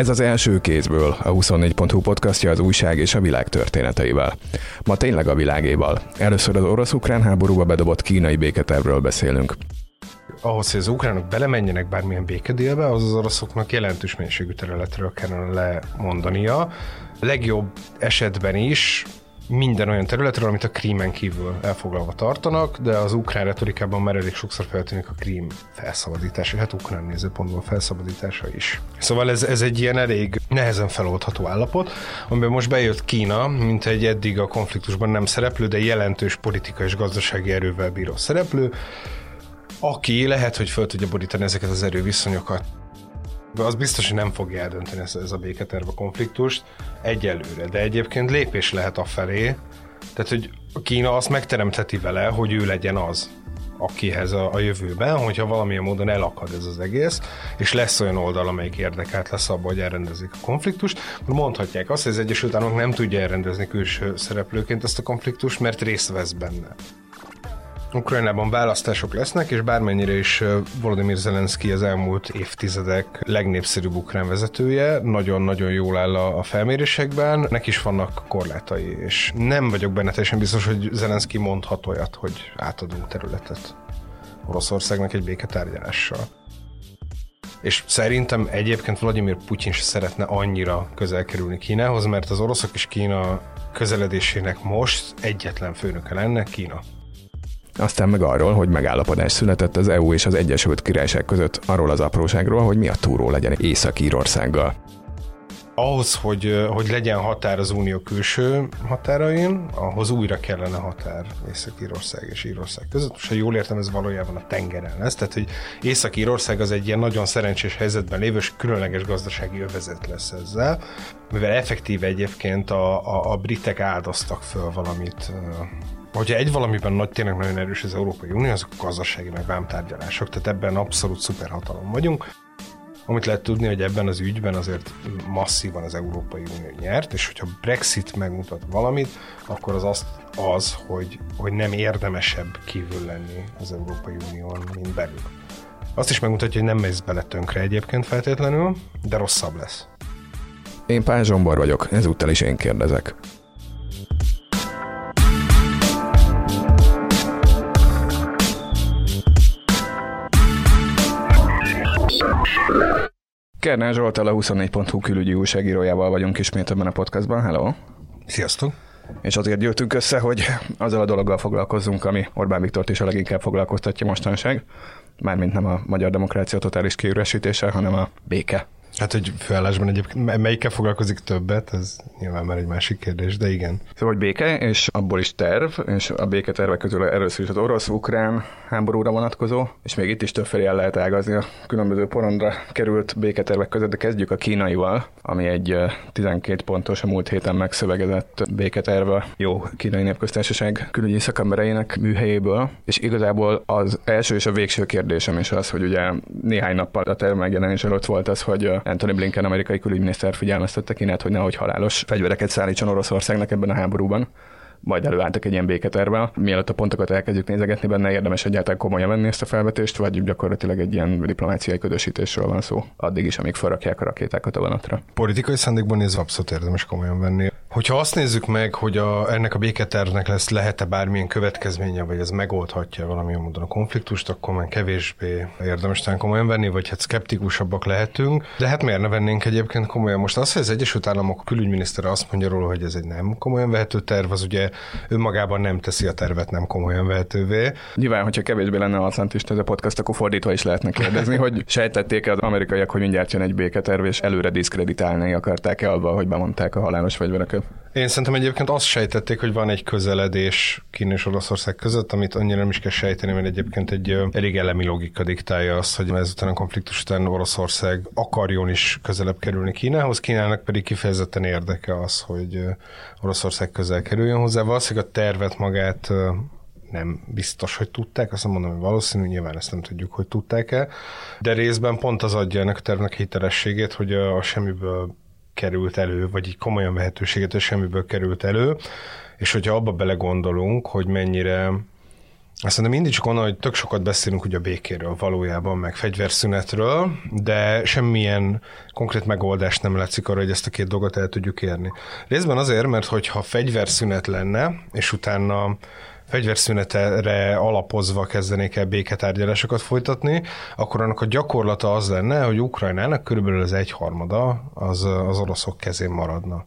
Ez az első kézből a 24.hu podcastja az újság és a világ történeteivel. Ma tényleg a világéval. Először az orosz-ukrán háborúba bedobott kínai béketervről beszélünk. Ahhoz, hogy az ukránok belemenjenek bármilyen békedélbe, az az oroszoknak jelentős mennyiségű területről kellene lemondania. Legjobb esetben is minden olyan területről, amit a Krímen kívül elfoglalva tartanak, de az ukrán retorikában már elég sokszor feltűnik a Krím felszabadítása, hát ukrán nézőpontból felszabadítása is. Szóval ez, ez egy ilyen elég nehezen feloldható állapot, amiben most bejött Kína, mint egy eddig a konfliktusban nem szereplő, de jelentős politikai és gazdasági erővel bíró szereplő, aki lehet, hogy föl tudja borítani ezeket az erőviszonyokat az biztos, hogy nem fogja eldönteni ez, ez a béketerv a konfliktust egyelőre, de egyébként lépés lehet a felé, tehát hogy Kína azt megteremtheti vele, hogy ő legyen az, akihez a, a jövőben, hogyha valamilyen módon elakad ez az egész, és lesz olyan oldal, amelyik érdekelt lesz abban, hogy elrendezik a konfliktust, akkor mondhatják azt, hogy az Egyesült Államok nem tudja elrendezni külső szereplőként ezt a konfliktust, mert részt vesz benne. Ukrajnában választások lesznek, és bármennyire is Volodymyr Zelenszky az elmúlt évtizedek legnépszerűbb ukrán vezetője, nagyon-nagyon jól áll a felmérésekben, neki is vannak korlátai, és nem vagyok benne teljesen biztos, hogy Zelenszky mondhat olyat, hogy átadunk területet Oroszországnak egy béketárgyalással. És szerintem egyébként Vladimir Putyin se szeretne annyira közel kerülni Kínához, mert az oroszok és Kína közeledésének most egyetlen főnöke lenne Kína. Aztán meg arról, hogy megállapodás született az EU és az Egyesült Királyság között arról az apróságról, hogy mi a túró legyen Észak-Írországgal. Ahhoz, hogy, hogy legyen határ az unió külső határain, ahhoz újra kellene határ Észak-Írország és Írország között. Most, ha jól értem, ez valójában a tengeren lesz. Tehát, hogy Észak-Írország az egy ilyen nagyon szerencsés helyzetben lévő és különleges gazdasági övezet lesz ezzel, mivel effektíve egyébként a, a, a britek áldoztak föl valamit hogyha egy valamiben nagy, tényleg nagyon erős az Európai Unió, azok a gazdasági meg vámtárgyalások, tehát ebben abszolút szuperhatalom vagyunk. Amit lehet tudni, hogy ebben az ügyben azért masszívan az Európai Unió nyert, és hogyha Brexit megmutat valamit, akkor az az, az hogy, hogy nem érdemesebb kívül lenni az Európai Unión, mint belül. Azt is megmutatja, hogy nem mész bele tönkre egyébként feltétlenül, de rosszabb lesz. Én Pál Zsombor vagyok, ezúttal is én kérdezek. Kernel Zsoltal a 24.hu külügyi újságírójával vagyunk ismét ebben a podcastban. Hello! Sziasztok! És azért gyűltünk össze, hogy azzal a dologgal foglalkozzunk, ami Orbán Viktort is a leginkább foglalkoztatja mostanság. Mármint nem a magyar demokrácia totális kiüresítése, hanem a béke. Hát, hogy főállásban egyébként melyikkel foglalkozik többet, ez nyilván már egy másik kérdés, de igen. Szóval, hogy béke, és abból is terv, és a béketervek közül először is az orosz-ukrán háborúra vonatkozó, és még itt is többfelé el lehet ágazni a különböző porondra került béketervek között, de kezdjük a kínaival, ami egy 12 pontos a múlt héten megszövegezett béketerve jó kínai népköztársaság külügyi szakembereinek műhelyéből, és igazából az első és a végső kérdésem is az, hogy ugye néhány nappal a terv megjelenés előtt volt az, hogy Anthony Blinken amerikai külügyminiszter figyelmeztette Kínát, hogy nehogy halálos fegyvereket szállítson Oroszországnak ebben a háborúban majd előálltak egy ilyen béketervel. Mielőtt a pontokat elkezdjük nézegetni benne, érdemes egyáltalán komolyan venni ezt a felvetést, vagy gyakorlatilag egy ilyen diplomáciai ködösítésről van szó, addig is, amíg felrakják a rakétákat a vonatra. Politikai szándékban nézve abszolút érdemes komolyan venni. Hogyha azt nézzük meg, hogy a, ennek a béketervnek lesz, lehet-e bármilyen következménye, vagy ez megoldhatja valamilyen módon a konfliktust, akkor már kevésbé érdemes talán komolyan venni, vagy hát szkeptikusabbak lehetünk. De hát miért ne vennénk egyébként komolyan? Most az, hogy az Egyesült Államok külügyminiszter azt mondja róla, hogy ez egy nem komolyan vehető terv, az ugye önmagában nem teszi a tervet nem komolyan vehetővé. Nyilván, hogyha kevésbé lenne atlantista ez a podcast, akkor fordítva is lehetne kérdezni, hogy sejtették az amerikaiak, hogy mindjárt jön egy béketerv, és előre diszkreditálni akarták-e abba, hogy bemondták a halálos fegyvereket. Én szerintem egyébként azt sejtették, hogy van egy közeledés Kína és Oroszország között, amit annyira nem is kell sejteni, mert egyébként egy elég elemi logika diktálja azt, hogy ezután a konfliktus után Oroszország akarjon is közelebb kerülni Kínához, Kínának pedig kifejezetten érdeke az, hogy Oroszország közel kerüljön hozzá. Valószínűleg a tervet magát nem biztos, hogy tudták, azt mondom, hogy valószínű, nyilván ezt nem tudjuk, hogy tudták-e, de részben pont az adja ennek a tervnek hitelességét, hogy a, a semmiből került elő, vagy így komolyan vehetőséget, hogy semmiből került elő, és hogyha abba belegondolunk, hogy mennyire azt mondom, mindig csak onnan, hogy tök sokat beszélünk ugye a békéről valójában, meg fegyverszünetről, de semmilyen konkrét megoldás nem látszik arra, hogy ezt a két dolgot el tudjuk érni. Részben azért, mert hogyha fegyverszünet lenne, és utána fegyverszünetre alapozva kezdenék el béketárgyalásokat folytatni, akkor annak a gyakorlata az lenne, hogy Ukrajnának körülbelül az egyharmada az, az oroszok kezén maradna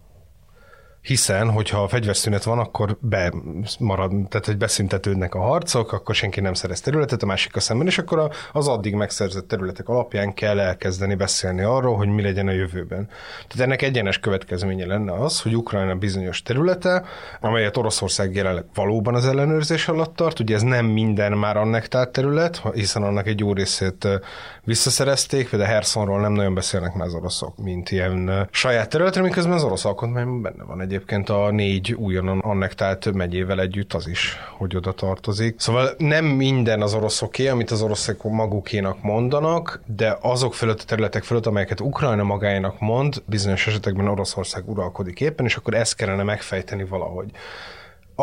hiszen, hogyha a fegyverszünet van, akkor bemarad, tehát hogy beszüntetődnek a harcok, akkor senki nem szerez területet a másik a szemben, és akkor az addig megszerzett területek alapján kell elkezdeni beszélni arról, hogy mi legyen a jövőben. Tehát ennek egyenes következménye lenne az, hogy Ukrajna bizonyos területe, amelyet Oroszország jelenleg valóban az ellenőrzés alatt tart, ugye ez nem minden már annektált terület, hiszen annak egy jó részét visszaszerezték, de Hersonról nem nagyon beszélnek már az oroszok, mint ilyen saját területre, miközben az orosz alkotmányban benne van egy egyébként a négy újonnan annektált megyével együtt az is, hogy oda tartozik. Szóval nem minden az oroszoké, amit az oroszok magukénak mondanak, de azok fölött a területek fölött, amelyeket Ukrajna magának mond, bizonyos esetekben Oroszország uralkodik éppen, és akkor ezt kellene megfejteni valahogy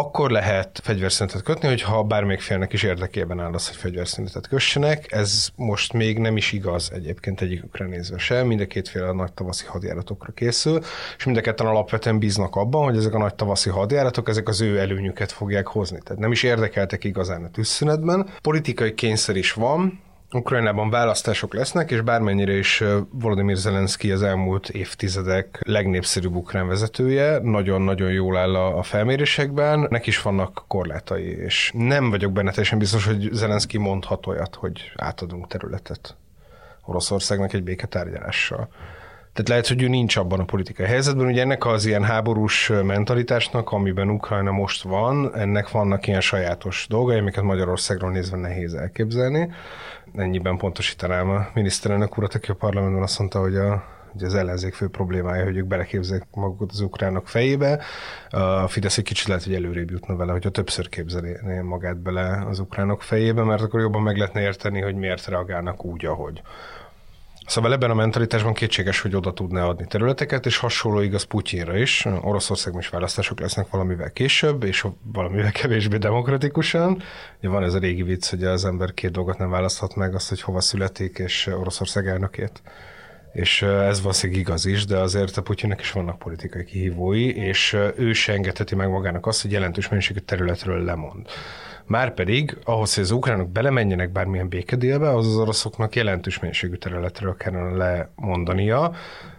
akkor lehet fegyverszünetet kötni, hogyha bármelyik félnek is érdekében áll az, hogy fegyverszünetet kössenek. Ez most még nem is igaz egyébként egyikükre nézve sem. Mind a két fél a nagy tavaszi hadjáratokra készül, és mind a ketten alapvetően bíznak abban, hogy ezek a nagy tavaszi hadjáratok, ezek az ő előnyüket fogják hozni. Tehát nem is érdekeltek igazán a tűzszünetben. Politikai kényszer is van, Ukrajnában választások lesznek, és bármennyire is Volodymyr Zelenszky az elmúlt évtizedek legnépszerűbb ukrán vezetője, nagyon-nagyon jól áll a felmérésekben, neki is vannak korlátai, és nem vagyok benne teljesen biztos, hogy Zelenszky mondhat olyat, hogy átadunk területet Oroszországnak egy béketárgyalással. Tehát lehet, hogy ő nincs abban a politikai helyzetben. Ugye ennek az ilyen háborús mentalitásnak, amiben Ukrajna most van, ennek vannak ilyen sajátos dolgai, amiket Magyarországról nézve nehéz elképzelni ennyiben pontosítanám a miniszterelnök urat, aki a parlamentben azt mondta, hogy a hogy az ellenzék fő problémája, hogy ők beleképzelik magukat az ukránok fejébe. A Fidesz egy kicsit lehet, hogy előrébb jutna vele, hogyha többször képzelné magát bele az ukránok fejébe, mert akkor jobban meg lehetne érteni, hogy miért reagálnak úgy, ahogy. Szóval ebben a mentalitásban kétséges, hogy oda tudná adni területeket, és hasonló igaz Putyinra is. Oroszországban is választások lesznek valamivel később, és valamivel kevésbé demokratikusan. Ugye van ez a régi vicc, hogy az ember két dolgot nem választhat meg, azt, hogy hova születik, és Oroszország elnökét. És ez valószínűleg igaz is, de azért a Putyinnek is vannak politikai kihívói, és ő se engedheti meg magának azt, hogy jelentős mennyiségű területről lemond. Márpedig ahhoz, hogy az ukránok belemenjenek bármilyen békedélbe, az az oroszoknak jelentős mennyiségű területről kellene lemondania.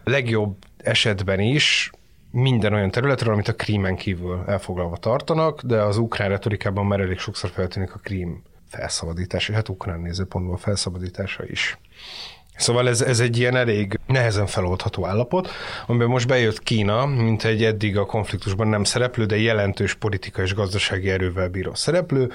Legjobb esetben is minden olyan területről, amit a Krímen kívül elfoglalva tartanak, de az ukrán retorikában már elég sokszor feltűnik a Krím felszabadítása, hát ukrán nézőpontból felszabadítása is. Szóval ez, ez egy ilyen elég nehezen feloldható állapot, amiben most bejött Kína, mint egy eddig a konfliktusban nem szereplő, de jelentős politikai és gazdasági erővel bíró szereplő,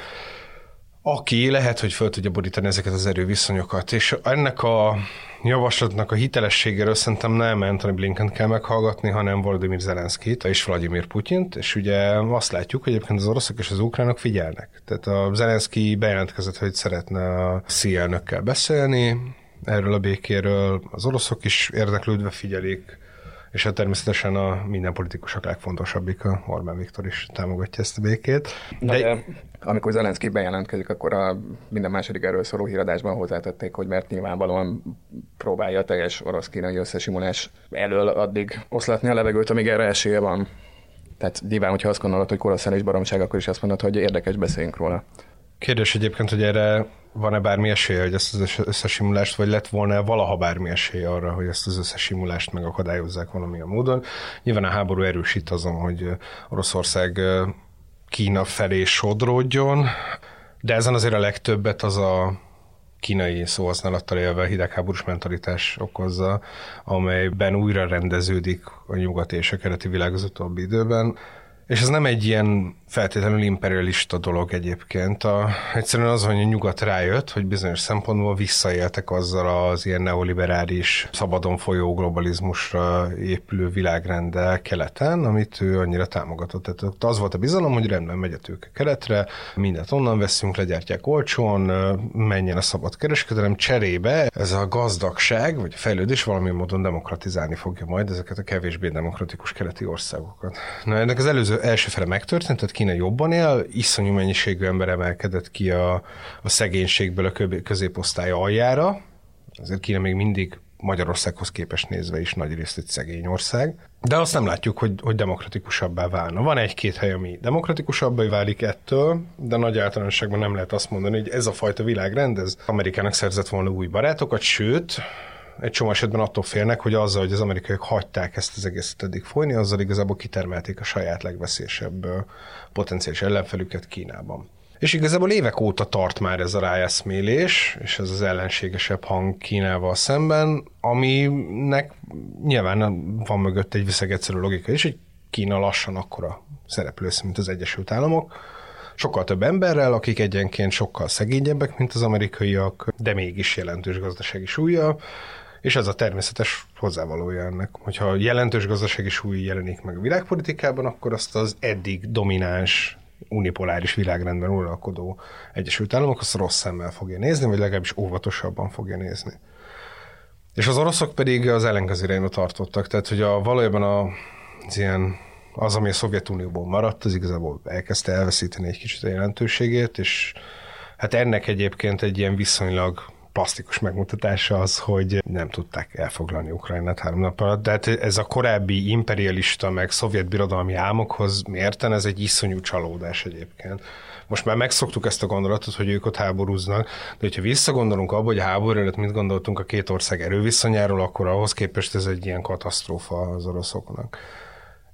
aki lehet, hogy föl tudja borítani ezeket az erőviszonyokat. És ennek a javaslatnak a hitelességéről szerintem nem Anthony Blinken kell meghallgatni, hanem Volodymyr Zelenszkit és Vladimir Putyint, és ugye azt látjuk, hogy egyébként az oroszok és az ukránok figyelnek. Tehát a Zelenszky bejelentkezett, hogy szeretne a CIA beszélni, erről a békéről. Az oroszok is érdeklődve figyelik, és hát természetesen a minden politikusok legfontosabbik, a Orbán Viktor is támogatja ezt a békét. De, de amikor Zelenszky bejelentkezik, akkor a minden második erről szóló híradásban hozzátették, hogy mert nyilvánvalóan próbálja a teljes orosz-kínai összesimulás elől addig oszlatni a levegőt, amíg erre esélye van. Tehát nyilván, hogyha azt gondolod, hogy koroszán és baromság, akkor is azt mondod, hogy érdekes, beszéljünk róla. Kérdés egyébként, hogy erre van-e bármi esély, hogy ezt az összesimulást, vagy lett volna valaha bármi esély arra, hogy ezt az összesimulást megakadályozzák valamilyen módon. Nyilván a háború erősít azon, hogy Oroszország Kína felé sodródjon, de ezen azért a legtöbbet az a kínai szóhasználattal élve hidegháborús mentalitás okozza, amelyben újra rendeződik a nyugati és a keleti világ az utóbbi időben. És ez nem egy ilyen feltétlenül imperialista dolog egyébként. A, egyszerűen az, hogy a nyugat rájött, hogy bizonyos szempontból visszaéltek azzal az ilyen neoliberális, szabadon folyó globalizmusra épülő világrenddel keleten, amit ő annyira támogatott. Tehát az volt a bizalom, hogy rendben megy a tőke keletre, mindent onnan veszünk, legyártják olcsón, menjen a szabad kereskedelem cserébe. Ez a gazdagság, vagy a fejlődés valami módon demokratizálni fogja majd ezeket a kevésbé demokratikus keleti országokat. Na, ennek az előző első fele megtörtént, tehát Kína jobban él, iszonyú mennyiségű ember emelkedett ki a, a szegénységből a középosztály aljára, azért Kína még mindig Magyarországhoz képest nézve is nagy részt egy szegény ország, de azt nem látjuk, hogy, hogy demokratikusabbá válna. Van egy-két hely, ami demokratikusabbá válik ettől, de nagy általánosságban nem lehet azt mondani, hogy ez a fajta világrend, ez Amerikának szerzett volna új barátokat, sőt, egy csomó esetben attól félnek, hogy azzal, hogy az amerikaiak hagyták ezt az egészet eddig folyni, azzal igazából kitermelték a saját legveszélyesebb potenciális ellenfelüket Kínában. És igazából évek óta tart már ez a ráeszmélés, és ez az ellenségesebb hang Kínával szemben, aminek nyilván van mögött egy viszegegyszerű logika is, hogy Kína lassan akkora szereplő mint az Egyesült Államok, sokkal több emberrel, akik egyenként sokkal szegényebbek, mint az amerikaiak, de mégis jelentős gazdasági súlya, és ez a természetes hozzávalója ennek. Hogyha jelentős gazdasági súly jelenik meg a világpolitikában, akkor azt az eddig domináns unipoláris világrendben uralkodó Egyesült Államok azt rossz szemmel fogja nézni, vagy legalábbis óvatosabban fogja nézni. És az oroszok pedig az ellenkező irányba tartottak, tehát hogy a, valójában a, az ilyen az, ami a Szovjetunióból maradt, az igazából elkezdte elveszíteni egy kicsit a jelentőségét, és hát ennek egyébként egy ilyen viszonylag plastikus megmutatása az, hogy nem tudták elfoglalni Ukrajnát három nap alatt, de hát ez a korábbi imperialista, meg szovjet birodalmi álmokhoz mérten ez egy iszonyú csalódás egyébként. Most már megszoktuk ezt a gondolatot, hogy ők ott háborúznak, de hogyha visszagondolunk abba, hogy háború előtt mit gondoltunk a két ország erőviszonyáról, akkor ahhoz képest ez egy ilyen katasztrófa az oroszoknak.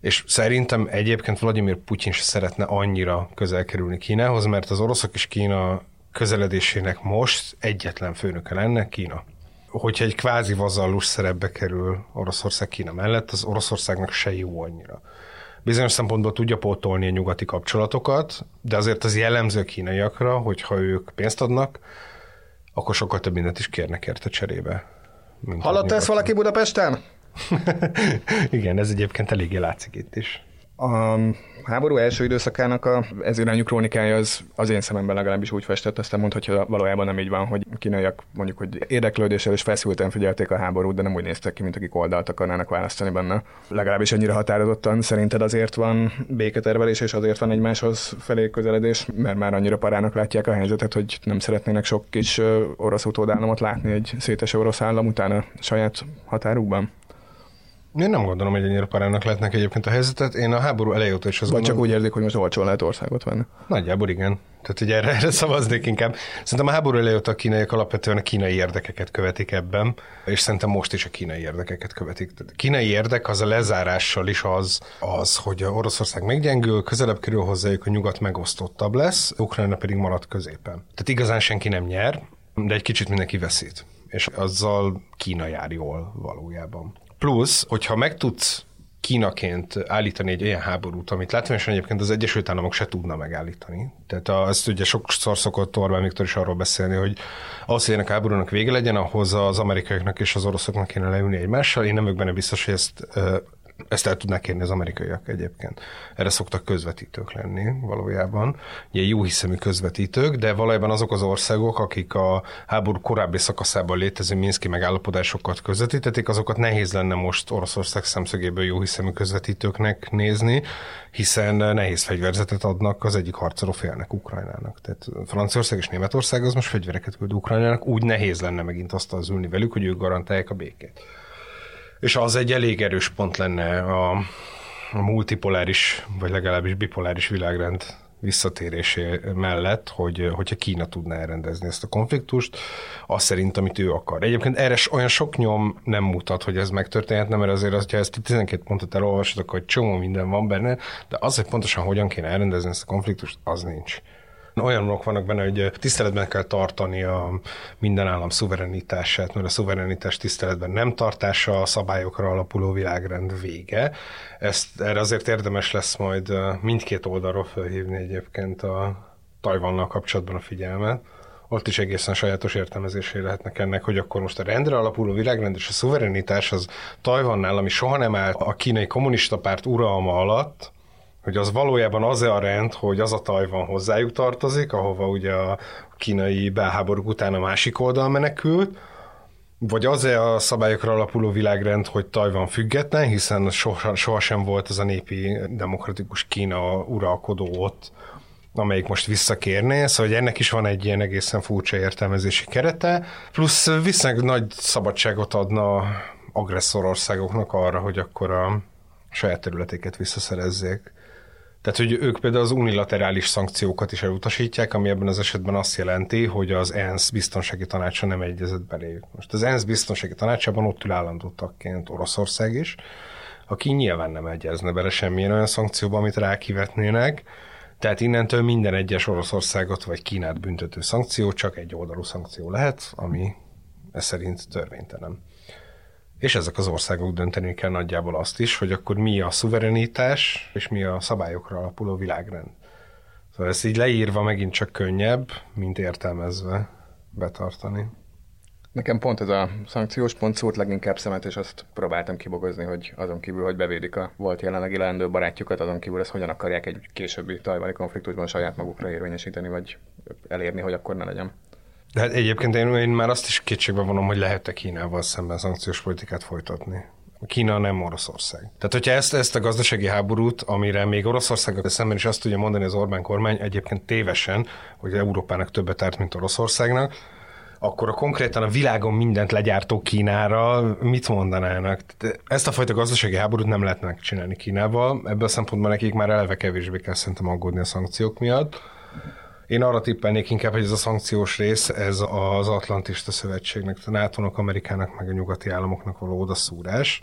És szerintem egyébként Vladimir Putyin se szeretne annyira közel kerülni Kínához, mert az oroszok és Kína közeledésének most egyetlen főnöke lenne Kína. Hogyha egy kvázi vazallus szerepbe kerül Oroszország Kína mellett, az Oroszországnak se jó annyira. Bizonyos szempontból tudja pótolni a nyugati kapcsolatokat, de azért az jellemző a kínaiakra, hogyha ők pénzt adnak, akkor sokkal több mindent is kérnek érte cserébe. Hallotta ezt valaki Budapesten? Igen, ez egyébként eléggé látszik itt is. A háború első időszakának a ez irányú krónikája az, az én szememben legalábbis úgy festett, aztán mondhatja valójában nem így van, hogy kínaiak mondjuk, hogy érdeklődéssel és feszülten figyelték a háborút, de nem úgy néztek ki, mint akik oldalt akarnának választani benne. Legalábbis ennyire határozottan szerinted azért van béketervelés, és azért van egymáshoz felé közeledés, mert már annyira parának látják a helyzetet, hogy nem szeretnének sok kis orosz utódállamot látni egy szétes orosz állam után a saját határukban? Én nem gondolom, hogy ennyire parának lehetnek egyébként a helyzetet. Én a háború elejé óta is az Vagy csak úgy érzik, hogy most olcsón lehet országot venni. Nagyjából igen. Tehát ugye erre, erre szavaznék inkább. Szerintem a háború elejé óta a kínaiak alapvetően a kínai érdekeket követik ebben, és szerintem most is a kínai érdekeket követik. Tehát a kínai érdek az a lezárással is az, az, hogy a Oroszország meggyengül, közelebb kerül hozzájuk, a nyugat megosztottabb lesz, Ukrajna pedig marad középen. Tehát igazán senki nem nyer, de egy kicsit mindenki veszít. És azzal Kína jár jól valójában. Plusz, hogyha meg tudsz Kínaként állítani egy olyan háborút, amit látványosan egyébként az Egyesült Államok se tudna megállítani. Tehát azt ugye sokszor szokott Orbán Viktor is arról beszélni, hogy ahhoz, hogy ennek háborúnak vége legyen, ahhoz az amerikaiaknak és az oroszoknak kéne leülni egymással. Én nem vagyok benne biztos, hogy ezt ezt el tudnák kérni az amerikaiak egyébként. Erre szoktak közvetítők lenni valójában. Ugye jó hiszemű közvetítők, de valójában azok az országok, akik a háború korábbi szakaszában létező Minszki megállapodásokat közvetítették, azokat nehéz lenne most Oroszország szemszögéből jó hiszemű közvetítőknek nézni, hiszen nehéz fegyverzetet adnak az egyik harcoló félnek Ukrajnának. Tehát Franciaország és Németország az most fegyvereket küld Ukrajnának, úgy nehéz lenne megint azt az ülni velük, hogy ők garantálják a békét és az egy elég erős pont lenne a, a multipoláris, vagy legalábbis bipoláris világrend visszatérésé mellett, hogy, hogyha Kína tudná elrendezni ezt a konfliktust, az szerint, amit ő akar. Egyébként erre olyan sok nyom nem mutat, hogy ez megtörténhetne, mert azért, hogyha ezt a 12 pontot akkor egy csomó minden van benne, de az, hogy pontosan hogyan kéne elrendezni ezt a konfliktust, az nincs. Olyanok vannak benne, hogy tiszteletben kell tartani a minden állam szuverenitását, mert a szuverenitás tiszteletben nem tartása a szabályokra alapuló világrend vége. Ezt, erre azért érdemes lesz majd mindkét oldalról felhívni egyébként a Tajvannal kapcsolatban a figyelmet ott is egészen sajátos értelmezésé lehetnek ennek, hogy akkor most a rendre alapuló világrend és a szuverenitás az Tajvannál, ami soha nem állt a kínai kommunista párt uralma alatt, hogy az valójában az-e a rend, hogy az a Tajvan hozzájuk tartozik, ahova ugye a kínai belháborúk után a másik oldal menekült, vagy az-e a szabályokra alapuló világrend, hogy Tajvan független, hiszen soha, sohasem volt az a népi demokratikus Kína uralkodó ott, amelyik most visszakérné, szóval ennek is van egy ilyen egészen furcsa értelmezési kerete, plusz viszonylag nagy szabadságot adna agresszor országoknak arra, hogy akkor a saját területéket visszaszerezzék. Tehát, hogy ők például az unilaterális szankciókat is elutasítják, ami ebben az esetben azt jelenti, hogy az ENSZ biztonsági tanácsa nem egyezett beléjük. Most az ENSZ biztonsági tanácsában ott ül állandó tagként Oroszország is, aki nyilván nem egyezne bele semmilyen olyan szankcióba, amit rákivetnének, tehát innentől minden egyes Oroszországot vagy Kínát büntető szankció csak egy oldalú szankció lehet, ami ez szerint törvénytelen. És ezek az országok dönteni kell nagyjából azt is, hogy akkor mi a szuverenitás, és mi a szabályokra alapuló világrend. Szóval ezt így leírva megint csak könnyebb, mint értelmezve betartani. Nekem pont ez a szankciós pont szót leginkább szemet, és azt próbáltam kibogozni, hogy azon kívül, hogy bevédik a volt jelenlegi leendő barátjukat, azon kívül ezt hogyan akarják egy későbbi tajvani konfliktusban saját magukra érvényesíteni, vagy elérni, hogy akkor ne legyen. De hát egyébként én, én már azt is kétségbe vonom, hogy lehet-e Kínával szemben szankciós politikát folytatni. Kína nem Oroszország. Tehát, hogyha ezt, ezt a gazdasági háborút, amire még Oroszországgal szemben is azt tudja mondani az Orbán kormány, egyébként tévesen, hogy Európának többet árt, mint Oroszországnak, akkor a konkrétan a világon mindent legyártó Kínára mit mondanának? Ezt a fajta gazdasági háborút nem lehetnek csinálni Kínával, ebből a szempontból nekik már eleve kevésbé kell szerintem aggódni a szankciók miatt. Én arra tippelnék inkább, hogy ez a szankciós rész, ez az Atlantista Szövetségnek, a NATO-nak, Amerikának, meg a nyugati államoknak való odaszúrás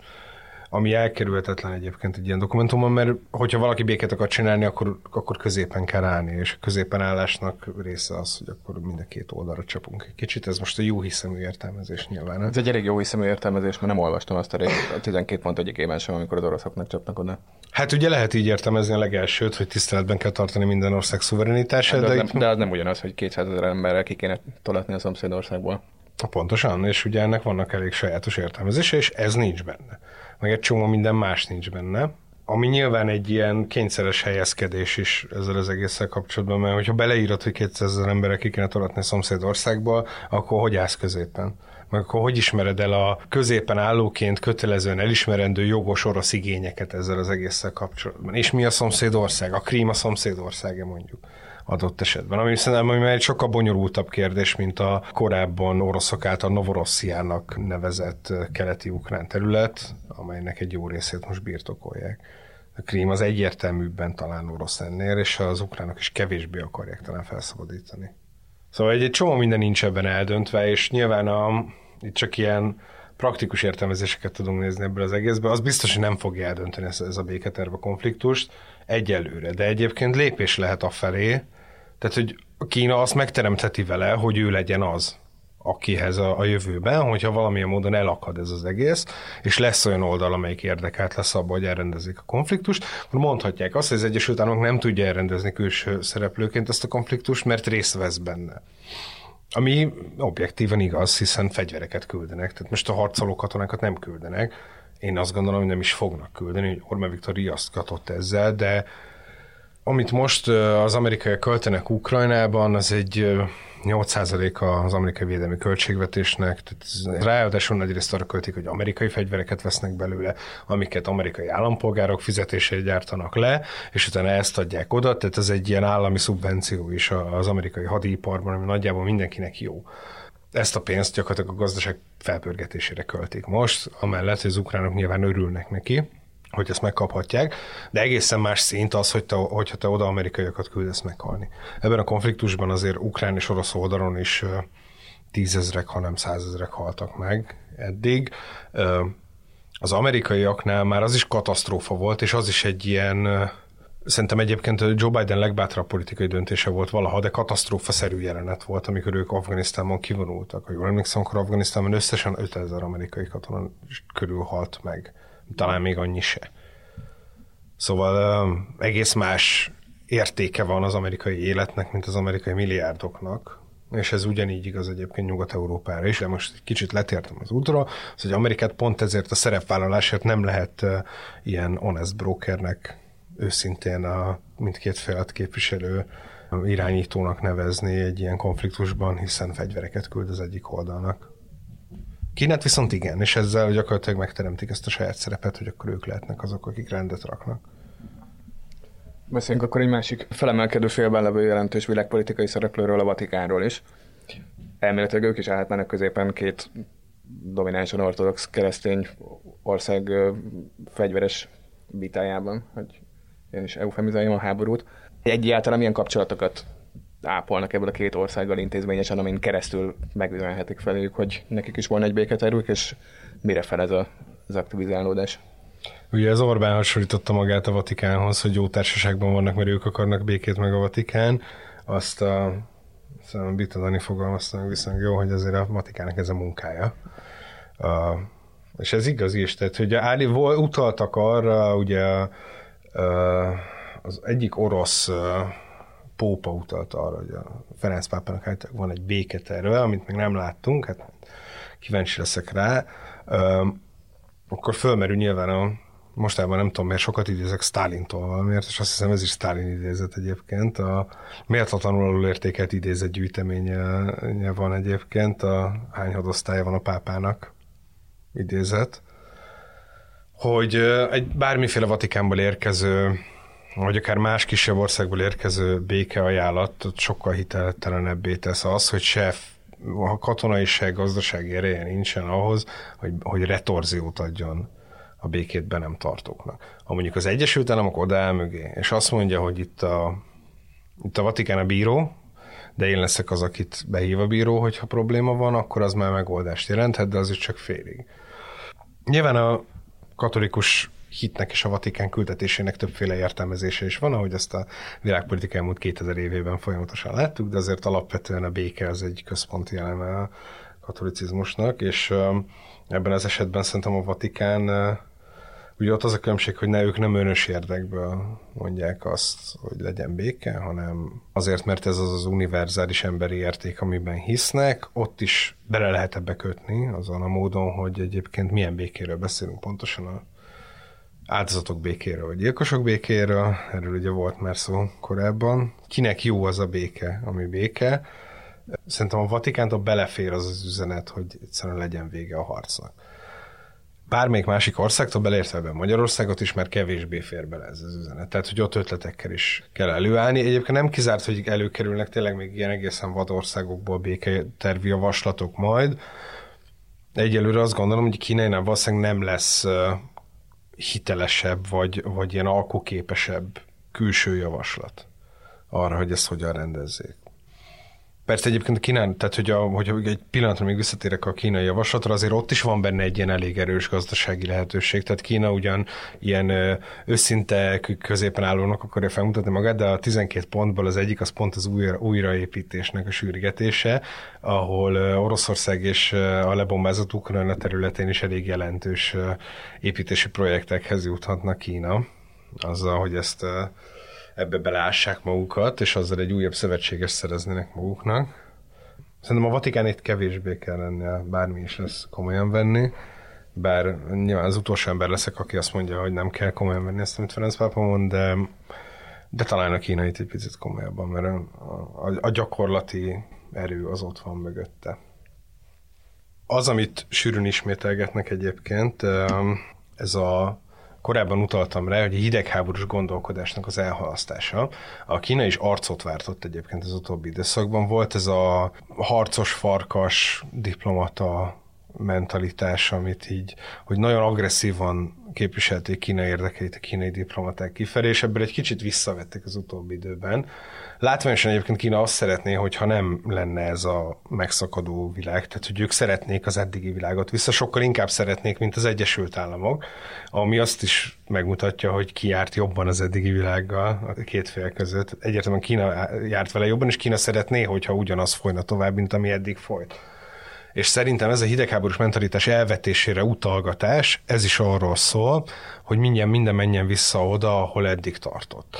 ami elkerülhetetlen egyébként egy ilyen dokumentumon, mert hogyha valaki békét akar csinálni, akkor, akkor középen kell állni, és a középen állásnak része az, hogy akkor mind a két oldalra csapunk egy kicsit. Ez most a jó hiszemű értelmezés nyilván. Ez egy elég jó hiszemű értelmezés, mert nem olvastam azt a, részt, a 12 pont egyikében sem, amikor az oroszoknak csapnak oda. Hát ugye lehet így értelmezni a legelsőt, hogy tiszteletben kell tartani minden ország szuverenitását. Hát, de, de, az nem, de az nem ugyanaz, hogy 200 ezer emberrel ki kéne tolatni a szomszédországból. Pontosan, és ugye ennek vannak elég sajátos értelmezése, és ez nincs benne meg egy csomó minden más nincs benne. Ami nyilván egy ilyen kényszeres helyezkedés is ezzel az egésszel kapcsolatban, mert hogyha beleírod, hogy 200 ezer emberre ki kéne tolatni szomszédországból, akkor hogy állsz középen? Meg akkor hogy ismered el a középen állóként kötelezően elismerendő jogos orosz igényeket ezzel az egésszel kapcsolatban? És mi a szomszédország? A Krím a szomszédországe mondjuk adott esetben. Ami szerintem ami egy sokkal bonyolultabb kérdés, mint a korábban oroszok által Novorossziának nevezett keleti ukrán terület, amelynek egy jó részét most birtokolják. A Krím az egyértelműbben talán orosz ennél, és az ukránok is kevésbé akarják talán felszabadítani. Szóval egy, egy csomó minden nincs ebben eldöntve, és nyilván a, itt csak ilyen praktikus értelmezéseket tudunk nézni ebből az egészből, az biztos, hogy nem fogja eldönteni ez, ez a béketerve konfliktust egyelőre, de egyébként lépés lehet afelé, tehát, hogy Kína azt megteremtheti vele, hogy ő legyen az, akihez a, a jövőben, hogyha valamilyen módon elakad ez az egész, és lesz olyan oldal, amelyik érdekelt lesz abban, hogy elrendezik a konfliktust, akkor mondhatják azt, hogy az Egyesült Államok nem tudja elrendezni külső szereplőként ezt a konfliktust, mert részt vesz benne. Ami objektíven igaz, hiszen fegyvereket küldenek, tehát most a harcoló katonákat nem küldenek. Én azt gondolom, hogy nem is fognak küldeni, hogy Orbán Viktor riasztgatott ezzel, de amit most az amerikai költenek Ukrajnában, az egy 8% az amerikai védelmi költségvetésnek, tehát ráadásul nagy részt arra költik, hogy amerikai fegyvereket vesznek belőle, amiket amerikai állampolgárok fizetését gyártanak le, és utána ezt adják oda, tehát ez egy ilyen állami szubvenció is az amerikai hadiparban, ami nagyjából mindenkinek jó. Ezt a pénzt gyakorlatilag a gazdaság felpörgetésére költik most, amellett, hogy az ukránok nyilván örülnek neki, hogy ezt megkaphatják, de egészen más szint az, hogy te, hogyha te oda amerikaiakat küldesz meghalni. Ebben a konfliktusban azért ukrán és orosz oldalon is tízezrek, hanem százezrek haltak meg eddig. Az amerikaiaknál már az is katasztrófa volt, és az is egy ilyen Szerintem egyébként Joe Biden legbátrabb politikai döntése volt valaha, de katasztrófa-szerű jelenet volt, amikor ők Afganisztánban kivonultak. Ha jól emlékszem, akkor Afganisztánban összesen 5000 amerikai katona körül halt meg talán még annyi se. Szóval egész más értéke van az amerikai életnek, mint az amerikai milliárdoknak, és ez ugyanígy igaz egyébként Nyugat-Európára is, de most egy kicsit letértem az útra, az, hogy Amerikát pont ezért a szerepvállalásért nem lehet ilyen honest brokernek őszintén a mindkét félet képviselő irányítónak nevezni egy ilyen konfliktusban, hiszen fegyvereket küld az egyik oldalnak. Kínát viszont igen, és ezzel gyakorlatilag megteremtik ezt a saját szerepet, hogy akkor ők lehetnek azok, akik rendet raknak. Beszéljünk akkor egy másik felemelkedő félben levő jelentős világpolitikai szereplőről, a Vatikánról is. Elméletileg ők is állhatnának középen két dominánsan ortodox keresztény ország fegyveres vitájában, hogy én is eufemizáljam a háborút. Egyáltalán milyen kapcsolatokat ápolnak ebből a két országgal intézményesen, amin keresztül megüzenhetik felőjük, hogy nekik is volna egy béketervük, és mire fel ez a, az aktivizálódás. Ugye az Orbán hasonlította magát a Vatikánhoz, hogy jó társaságban vannak, mert ők akarnak békét meg a Vatikán. Azt a szóval Bitadani fogalmazta meg viszonylag jó, hogy azért a Vatikának ez a munkája. Uh, és ez igaz is, tehát hogy Áli utaltak arra, ugye az egyik orosz pópa utalta arra, hogy a Ferenc pápának hát van egy béketerve, amit még nem láttunk, hát kíváncsi leszek rá. Akkor fölmerül nyilván a mostában nem tudom, mert sokat idézek Stálintól valamiért, és azt hiszem ez is Stálin idézet egyébként. A méltatlanul alul értékelt idézet gyűjteménye van egyébként, a hány hadosztálya van a pápának idézet, hogy egy bármiféle Vatikánból érkező vagy akár más kisebb országból érkező békeajánlat sokkal hiteltelenebbé tesz az, hogy se a katonai, se gazdasági ereje nincsen ahhoz, hogy, hogy retorziót adjon a békét be nem tartóknak. Ha mondjuk az Egyesült Államok odaáll mögé, és azt mondja, hogy itt a, itt a Vatikán a bíró, de én leszek az, akit behív a bíró, hogyha probléma van, akkor az már megoldást jelenthet, de azért csak félig. Nyilván a katolikus hitnek és a Vatikán küldetésének többféle értelmezése is van, ahogy ezt a világpolitika elmúlt 2000 évében folyamatosan láttuk, de azért alapvetően a béke az egy központi eleme a katolicizmusnak, és ebben az esetben szerintem a Vatikán Ugye ott az a különbség, hogy ne ők nem önös érdekből mondják azt, hogy legyen béke, hanem azért, mert ez az az univerzális emberi érték, amiben hisznek, ott is bele lehet ebbe kötni, azon a módon, hogy egyébként milyen békéről beszélünk pontosan a áldozatok békéről, vagy gyilkosok békéről, erről ugye volt már szó korábban. Kinek jó az a béke, ami béke? Szerintem a Vatikántól belefér az az üzenet, hogy egyszerűen legyen vége a harcnak bármelyik másik országtól, beleértve ebben Magyarországot is, mert kevésbé fér bele ez az üzenet. Tehát, hogy ott ötletekkel is kell előállni. Egyébként nem kizárt, hogy előkerülnek tényleg még ilyen egészen vad országokból béketervi javaslatok majd. Egyelőre azt gondolom, hogy kínai valószínűleg nem lesz hitelesebb, vagy, vagy ilyen alkuképesebb külső javaslat arra, hogy ezt hogyan rendezzék. Persze egyébként a Kínán, tehát hogy, a, hogy egy pillanatra még visszatérek a kínai javaslatra, azért ott is van benne egy ilyen elég erős gazdasági lehetőség. Tehát Kína ugyan ilyen őszinte középen állónak akarja felmutatni magát, de a 12 pontból az egyik az pont az újra, újraépítésnek a sürgetése, ahol Oroszország és a lebombázott Ukrajna területén is elég jelentős építési projektekhez juthatnak Kína, azzal, hogy ezt ebbe beleássák magukat, és azzal egy újabb szövetséges szereznének maguknak. Szerintem a Vatikán itt kevésbé kell lennie, bármi is lesz komolyan venni, bár nyilván az utolsó ember leszek, aki azt mondja, hogy nem kell komolyan venni ezt, amit Ferenc pápa mond, de, de talán a kínait egy picit komolyabban, mert a, a, a gyakorlati erő az ott van mögötte. Az, amit sűrűn ismételgetnek egyébként, ez a korábban utaltam rá, hogy a hidegháborús gondolkodásnak az elhalasztása. A Kína is arcot váltott egyébként az utóbbi időszakban. Volt ez a harcos farkas diplomata mentalitás, amit így, hogy nagyon agresszívan képviselték Kína érdekeit a kínai diplomaták kifelé, és ebből egy kicsit visszavettek az utóbbi időben. Látványosan egyébként Kína azt szeretné, hogyha nem lenne ez a megszakadó világ, tehát hogy ők szeretnék az eddigi világot vissza, sokkal inkább szeretnék, mint az Egyesült Államok, ami azt is megmutatja, hogy ki járt jobban az eddigi világgal a két fél között. Egyértelműen Kína járt vele jobban, és Kína szeretné, hogyha ugyanaz folyna tovább, mint ami eddig folyt. És szerintem ez a hidegháborús mentalitás elvetésére utalgatás, ez is arról szól, hogy mindjárt minden menjen vissza oda, ahol eddig tartott.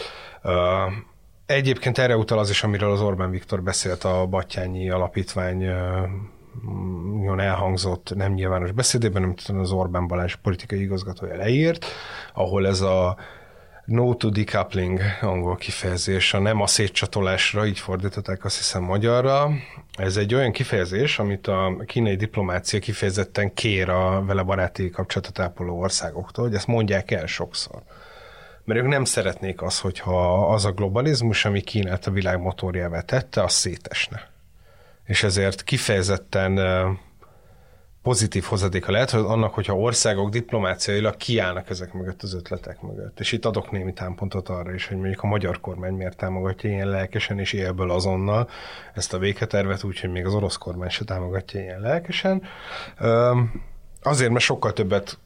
Egyébként erre utal az is, amiről az Orbán Viktor beszélt a Batyányi Alapítvány nagyon elhangzott, nem nyilvános beszédében, amit az Orbán Balázs politikai igazgatója leírt, ahol ez a no to decoupling angol kifejezés, a nem a szétcsatolásra, így fordították azt hiszem magyarra. Ez egy olyan kifejezés, amit a kínai diplomácia kifejezetten kér a vele baráti kapcsolatot ápoló országoktól, hogy ezt mondják el sokszor. Mert ők nem szeretnék az, hogyha az a globalizmus, ami Kínát a világ motorjává tette, az szétesne. És ezért kifejezetten pozitív hozadéka lehet, hogy annak, hogyha országok diplomáciailag kiállnak ezek mögött az ötletek mögött. És itt adok némi támpontot arra is, hogy mondjuk a magyar kormány miért támogatja ilyen lelkesen és élből azonnal ezt a béketervet, úgyhogy még az orosz kormány se támogatja ilyen lelkesen. Azért, mert sokkal többet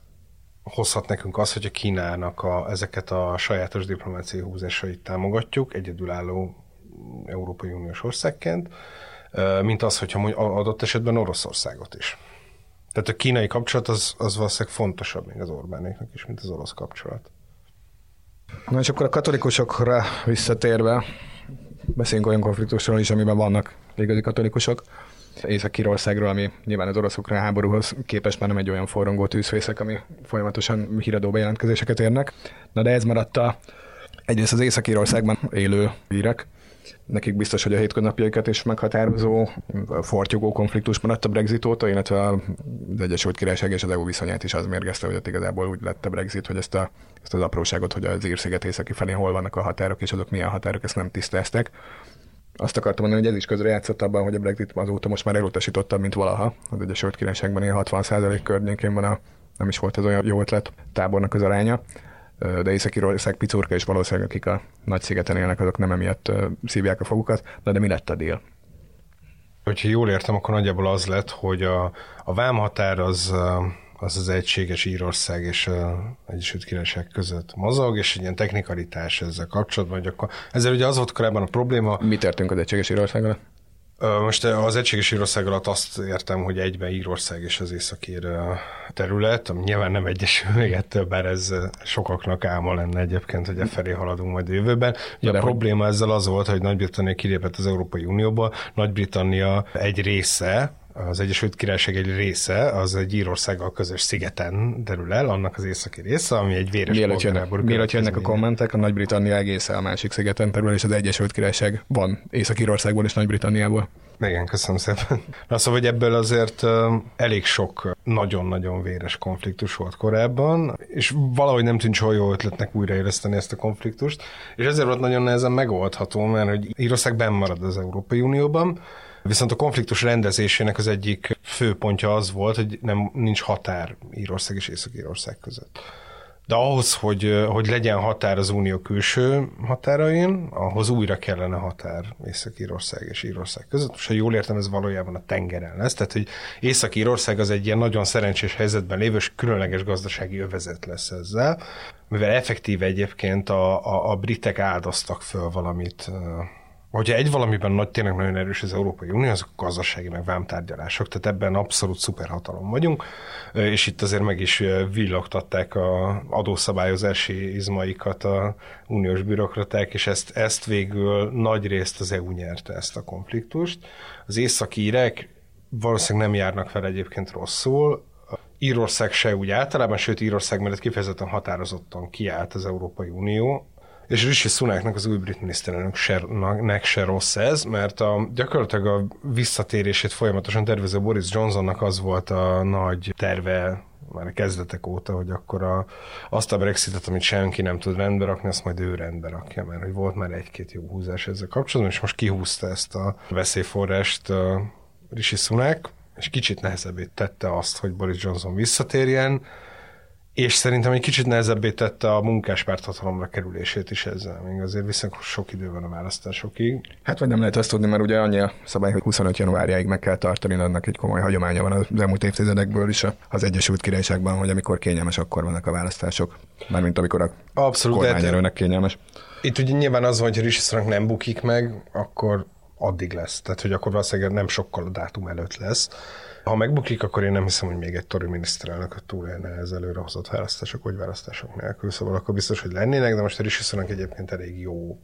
hozhat nekünk az, hogy a Kínának a, ezeket a sajátos diplomáciai húzásait támogatjuk, egyedülálló Európai Uniós országként, mint az, hogyha adott esetben Oroszországot is. Tehát a kínai kapcsolat az, az valószínűleg fontosabb még az Orbánéknak is, mint az orosz kapcsolat. Na és akkor a katolikusokra visszatérve, beszéljünk olyan konfliktusról is, amiben vannak igazi katolikusok. Észak-Írországról, ami nyilván az orosz-ukrán háborúhoz képest már nem egy olyan forrongó tűzfészek, ami folyamatosan híradó bejelentkezéseket érnek. Na de ez maradt a, egyrészt az Észak-Írországban élő írek, nekik biztos, hogy a hétköznapjaikat is meghatározó, fortyogó konfliktus maradt a Brexit óta, illetve az Egyesült Királyság és az EU viszonyát is az mérgezte, hogy ott igazából úgy lett a Brexit, hogy ezt, a, ezt az apróságot, hogy az írsziget északi felé hol vannak a határok, és azok milyen határok, ezt nem tisztázták. Azt akartam mondani, hogy ez is közre játszott abban, hogy a Brexit azóta most már elutasítottabb, mint valaha. Az Egyesült Királyságban ilyen 60% környékén van a nem is volt ez olyan jó ötlet tábornak az aránya de Észak-Írország picurka, és valószínűleg akik a nagy szigeten élnek, azok nem emiatt szívják a fogukat. De, de mi lett a dél? Hogyha jól értem, akkor nagyjából az lett, hogy a, a vámhatár az, az az egységes Írország és az Egyesült Királyság között mozog, és egy ilyen technikalitás ezzel kapcsolatban, hogy akkor ezzel ugye az volt korábban a probléma. Mi történt az egységes Írországgal? Most az egységes Írország alatt azt értem, hogy egyben Írország és az északír terület, ami nyilván nem egyesül még ettől, bár ez sokaknak álma lenne egyébként, hogy e felé haladunk majd a jövőben. Ugye a probléma ezzel az volt, hogy Nagy-Britannia kilépett az Európai Unióba, Nagy-Britannia egy része, az Egyesült Királyság egy része, az egy Írországgal közös szigeten derül el, annak az északi része, ami egy véres Mielőtt jönnek, mielőtt jönnek a kommentek, a Nagy-Britannia egész a másik szigeten terül, és az Egyesült Királyság van Észak-Írországból és Nagy-Britanniából. Igen, köszönöm szépen. Na szóval, hogy ebből azért elég sok nagyon-nagyon véres konfliktus volt korábban, és valahogy nem tűnt soha jó ötletnek újraéleszteni ezt a konfliktust, és ezért volt nagyon nehezen megoldható, mert hogy Írország benn marad az Európai Unióban, Viszont a konfliktus rendezésének az egyik fő pontja az volt, hogy nem, nincs határ Írország és Észak-Írország között. De ahhoz, hogy, hogy legyen határ az unió külső határain, ahhoz újra kellene határ Észak-Írország és Írország között. Most, ha jól értem, ez valójában a tengeren lesz. Tehát, hogy Észak-Írország az egy ilyen nagyon szerencsés helyzetben lévő és különleges gazdasági övezet lesz ezzel, mivel effektíve egyébként a, a, a britek áldoztak föl valamit hogyha egy valamiben nagy, tényleg nagyon erős az Európai Unió, azok a gazdasági meg vámtárgyalások, tehát ebben abszolút szuperhatalom vagyunk, és itt azért meg is villogtatták a adószabályozási izmaikat a uniós bürokraták, és ezt, ezt végül nagy részt az EU nyerte ezt a konfliktust. Az északírek valószínűleg nem járnak fel egyébként rosszul, Írország se úgy általában, sőt Írország mellett kifejezetten határozottan kiállt az Európai Unió, és Rishi Sunaknak, az új brit miniszterelnöknek se rossz ez, mert a, gyakorlatilag a visszatérését folyamatosan tervező Boris Johnsonnak az volt a nagy terve már a kezdetek óta, hogy akkor a, azt a Brexitet, amit senki nem tud rendbe rakni, azt majd ő rendbe rakja, mert hogy volt már egy-két jó húzás ezzel kapcsolatban, és most kihúzta ezt a veszélyforrást a Rishi Sunak, és kicsit nehezebbé tette azt, hogy Boris Johnson visszatérjen, és szerintem egy kicsit nehezebbé tette a munkáspárt hatalomra kerülését is ezzel. Még azért viszonylag sok idő van a választásokig. Hát vagy nem lehet azt tudni, mert ugye annyi a szabály, hogy 25 januárjáig meg kell tartani, annak egy komoly hagyománya van az elmúlt évtizedekből is az Egyesült Királyságban, hogy amikor kényelmes, akkor vannak a választások. Mármint amikor a Abszolút, kormányerőnek kényelmes. Itt ugye nyilván az, hogy Rishi nem bukik meg, akkor addig lesz. Tehát, hogy akkor valószínűleg nem sokkal a dátum előtt lesz. Ha megbukik, akkor én nem hiszem, hogy még egy tori miniszterelnök túlélne ez előrehozott választások, vagy választások nélkül. Szóval akkor biztos, hogy lennének, de most a Rishi egyébként elég jó.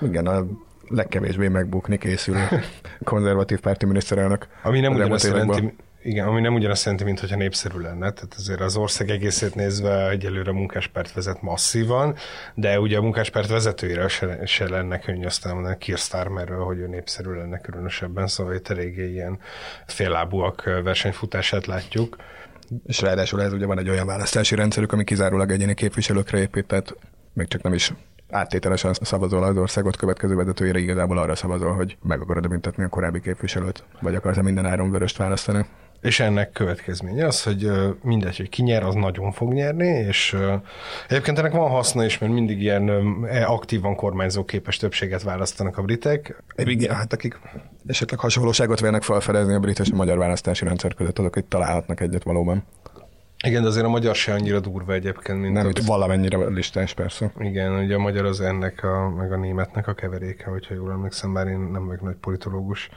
Igen, a legkevésbé megbukni készülő konzervatív párti miniszterelnök. Ami nem ugyanazt jelenti, Igen, ami nem ugyanazt jelenti, mint hogyha népszerű lenne. Tehát azért az ország egészét nézve egyelőre a munkáspárt vezet masszívan, de ugye a munkáspárt vezetőire se, se lenne könnyű aztán mondani Keir Starmerről, hogy ő népszerű lenne különösebben, szóval itt eléggé ilyen féllábúak versenyfutását látjuk. És ráadásul ez ugye van egy olyan választási rendszerük, ami kizárólag egyéni képviselőkre épít, tehát még csak nem is áttételesen szavazol az országot következő vezetőjére, igazából arra szavazol, hogy meg akarod büntetni a korábbi képviselőt, vagy akarsz minden áron vöröst választani. És ennek következménye az, hogy mindegy, hogy ki nyer, az nagyon fog nyerni, és egyébként ennek van haszna is, mert mindig ilyen e, aktívan kormányzó képes többséget választanak a britek. Igen, hát akik esetleg hasonlóságot vélnek felfedezni a brit és a magyar választási rendszer között, azok itt találhatnak egyet valóban. Igen, de azért a magyar se annyira durva egyébként, mint Nem, itt valamennyire listás persze. Igen, ugye a magyar az ennek, a, meg a németnek a keveréke, hogyha jól emlékszem, bár én nem vagyok nagy politológus.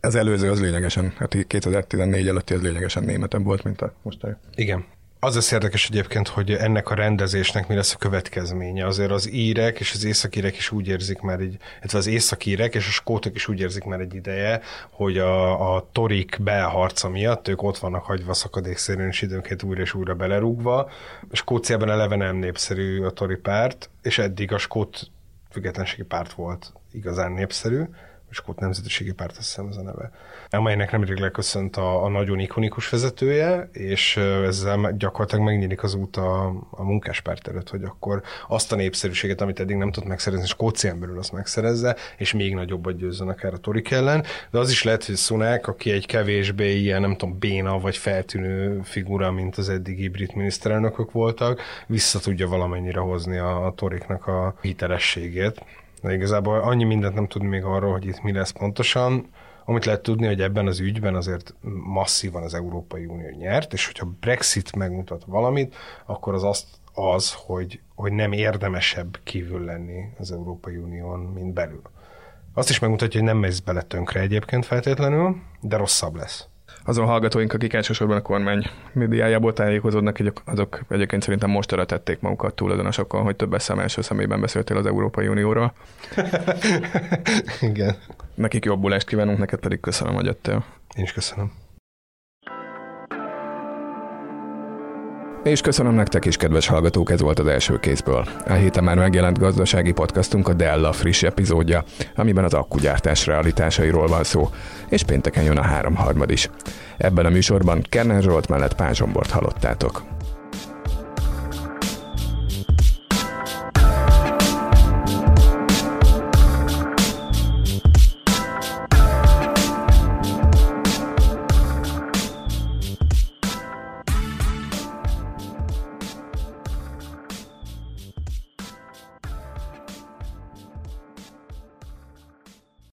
Az előző az lényegesen, hát 2014 előtti az lényegesen németem volt, mint a mostani. Igen. Az lesz érdekes egyébként, hogy ennek a rendezésnek mi lesz a következménye. Azért az írek és az északírek is úgy érzik már egy, illetve az északírek és a skótok is úgy érzik már egy ideje, hogy a, a torik belharca miatt ők ott vannak hagyva szakadékszérűn és időnként újra és újra belerúgva. Skóciában eleve nem népszerű a tori párt, és eddig a skót függetlenségi párt volt igazán népszerű Skót Nemzetiségi Párt, azt hiszem ez a neve, amelynek nemrég leköszönt a, a nagyon ikonikus vezetője, és ezzel gyakorlatilag megnyílik az út a, a munkáspárt előtt, hogy akkor azt a népszerűséget, amit eddig nem tudott megszerezni, Skócián belül azt megszerezze, és még nagyobbat győzzön akár a Torik ellen, de az is lehet, hogy Sunak, aki egy kevésbé ilyen, nem tudom, béna vagy feltűnő figura, mint az eddigi brit miniszterelnökök voltak, vissza tudja valamennyire hozni a, a Toriknak a hitelességét. De igazából annyi mindent nem tud még arról, hogy itt mi lesz pontosan. Amit lehet tudni, hogy ebben az ügyben azért masszívan az Európai Unió nyert, és hogyha Brexit megmutat valamit, akkor az azt az, hogy, hogy nem érdemesebb kívül lenni az Európai Unión, mint belül. Azt is megmutatja, hogy nem mész bele tönkre egyébként feltétlenül, de rosszabb lesz azon hallgatóink, akik elsősorban a kormány médiájából tájékozódnak, azok egyébként szerintem most tették magukat tulajdonosokon, hogy több szem első szemében beszéltél az Európai Unióról. Igen. Nekik jobbulást kívánunk, neked pedig köszönöm, hogy jöttél. Én is köszönöm. És köszönöm nektek is, kedves hallgatók, ez volt az első kézből. A héten már megjelent gazdasági podcastunk a Della friss epizódja, amiben az akkugyártás realitásairól van szó, és pénteken jön a három harmad is. Ebben a műsorban Kerner Zsolt mellett Pázsombort hallottátok.